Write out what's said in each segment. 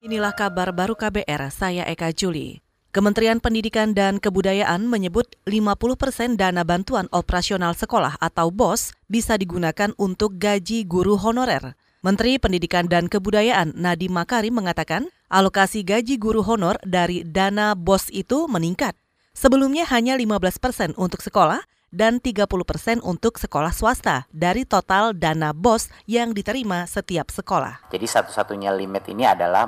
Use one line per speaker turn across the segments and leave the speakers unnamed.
Inilah kabar baru KBR, saya Eka Juli. Kementerian Pendidikan dan Kebudayaan menyebut 50 persen dana bantuan operasional sekolah atau BOS bisa digunakan untuk gaji guru honorer. Menteri Pendidikan dan Kebudayaan Nadiem Makarim mengatakan alokasi gaji guru honor dari dana BOS itu meningkat. Sebelumnya hanya 15 persen untuk sekolah dan 30 persen untuk sekolah swasta dari total dana BOS yang diterima setiap sekolah.
Jadi satu-satunya limit ini adalah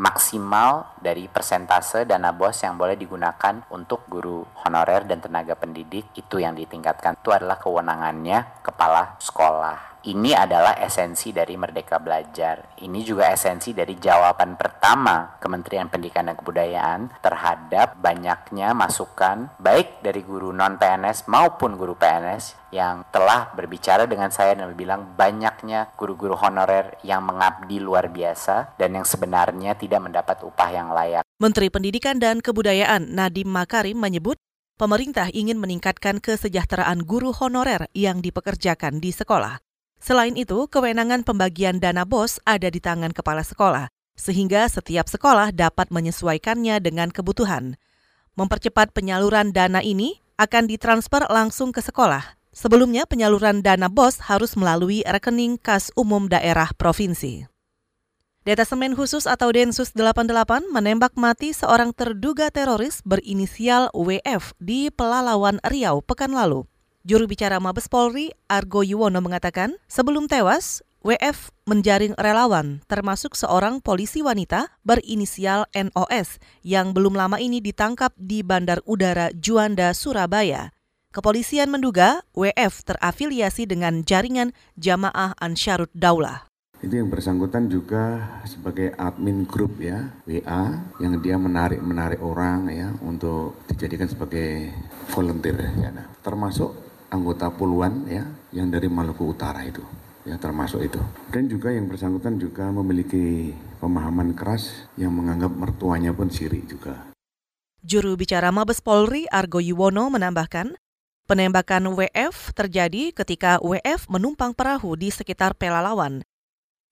maksimal dari persentase dana BOS yang boleh digunakan untuk guru honorer dan tenaga pendidik itu yang ditingkatkan. Itu adalah kewenangannya kepala sekolah. Ini adalah esensi dari Merdeka Belajar. Ini juga esensi dari jawaban pertama Kementerian Pendidikan dan Kebudayaan terhadap banyaknya masukan baik dari guru non-PNS maupun guru PNS yang telah berbicara dengan saya dan bilang banyaknya guru-guru honorer yang mengabdi luar biasa dan yang sebenarnya tidak mendapat upah yang layak.
Menteri Pendidikan dan Kebudayaan Nadiem Makarim menyebut pemerintah ingin meningkatkan kesejahteraan guru honorer yang dipekerjakan di sekolah. Selain itu, kewenangan pembagian dana BOS ada di tangan kepala sekolah, sehingga setiap sekolah dapat menyesuaikannya dengan kebutuhan. Mempercepat penyaluran dana ini akan ditransfer langsung ke sekolah. Sebelumnya, penyaluran dana BOS harus melalui rekening kas umum daerah provinsi. Detasemen khusus atau Densus 88 menembak mati seorang terduga teroris berinisial WF di Pelalawan Riau pekan lalu. Juru bicara Mabes Polri, Argo Yuwono mengatakan, sebelum tewas, WF menjaring relawan, termasuk seorang polisi wanita berinisial NOS yang belum lama ini ditangkap di Bandar Udara Juanda, Surabaya. Kepolisian menduga WF terafiliasi dengan jaringan Jamaah Ansarut Daulah.
Itu yang bersangkutan juga sebagai admin grup ya, WA, yang dia menarik-menarik orang ya untuk dijadikan sebagai volunteer ya. Nah, termasuk anggota puluhan ya yang dari Maluku Utara itu ya termasuk itu dan juga yang bersangkutan juga memiliki pemahaman keras yang menganggap mertuanya pun siri juga.
Juru bicara Mabes Polri Argo Yuwono menambahkan, penembakan WF terjadi ketika WF menumpang perahu di sekitar Pelalawan.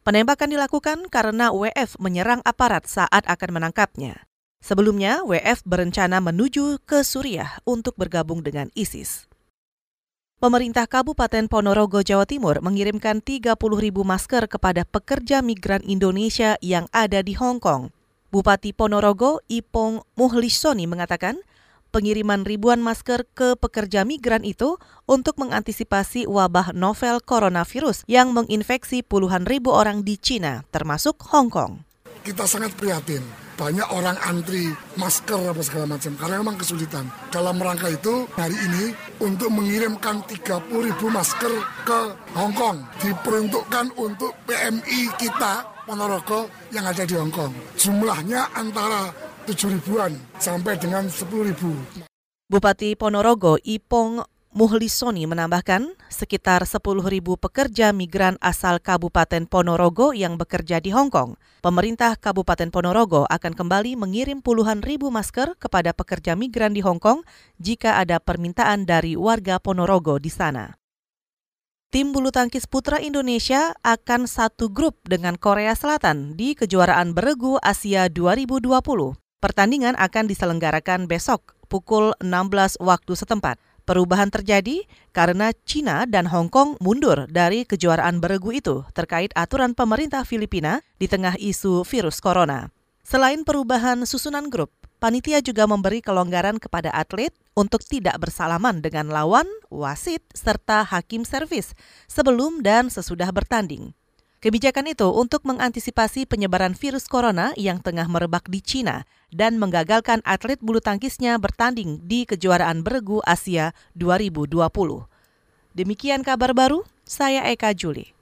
Penembakan dilakukan karena WF menyerang aparat saat akan menangkapnya. Sebelumnya, WF berencana menuju ke Suriah untuk bergabung dengan ISIS. Pemerintah Kabupaten Ponorogo, Jawa Timur mengirimkan 30 ribu masker kepada pekerja migran Indonesia yang ada di Hong Kong. Bupati Ponorogo, Ipong Muhlisoni mengatakan, pengiriman ribuan masker ke pekerja migran itu untuk mengantisipasi wabah novel coronavirus yang menginfeksi puluhan ribu orang di Cina, termasuk Hong Kong.
Kita sangat prihatin banyak orang antri masker apa segala macam karena memang kesulitan. Dalam rangka itu hari ini untuk mengirimkan 30 ribu masker ke Hong Kong diperuntukkan untuk PMI kita Ponorogo yang ada di Hong Kong. Jumlahnya antara 7 ribuan sampai dengan 10 ribu.
Bupati Ponorogo Ipong Muhlisoni menambahkan, sekitar 10 ribu pekerja migran asal Kabupaten Ponorogo yang bekerja di Hong Kong. Pemerintah Kabupaten Ponorogo akan kembali mengirim puluhan ribu masker kepada pekerja migran di Hong Kong jika ada permintaan dari warga Ponorogo di sana. Tim bulu tangkis putra Indonesia akan satu grup dengan Korea Selatan di kejuaraan beregu Asia 2020. Pertandingan akan diselenggarakan besok pukul 16 waktu setempat. Perubahan terjadi karena China dan Hong Kong mundur dari kejuaraan beregu itu terkait aturan pemerintah Filipina di tengah isu virus corona. Selain perubahan susunan grup, panitia juga memberi kelonggaran kepada atlet untuk tidak bersalaman dengan lawan, wasit, serta hakim servis sebelum dan sesudah bertanding. Kebijakan itu untuk mengantisipasi penyebaran virus corona yang tengah merebak di Cina dan menggagalkan atlet bulu tangkisnya bertanding di kejuaraan beregu Asia 2020. Demikian kabar baru, saya Eka Juli.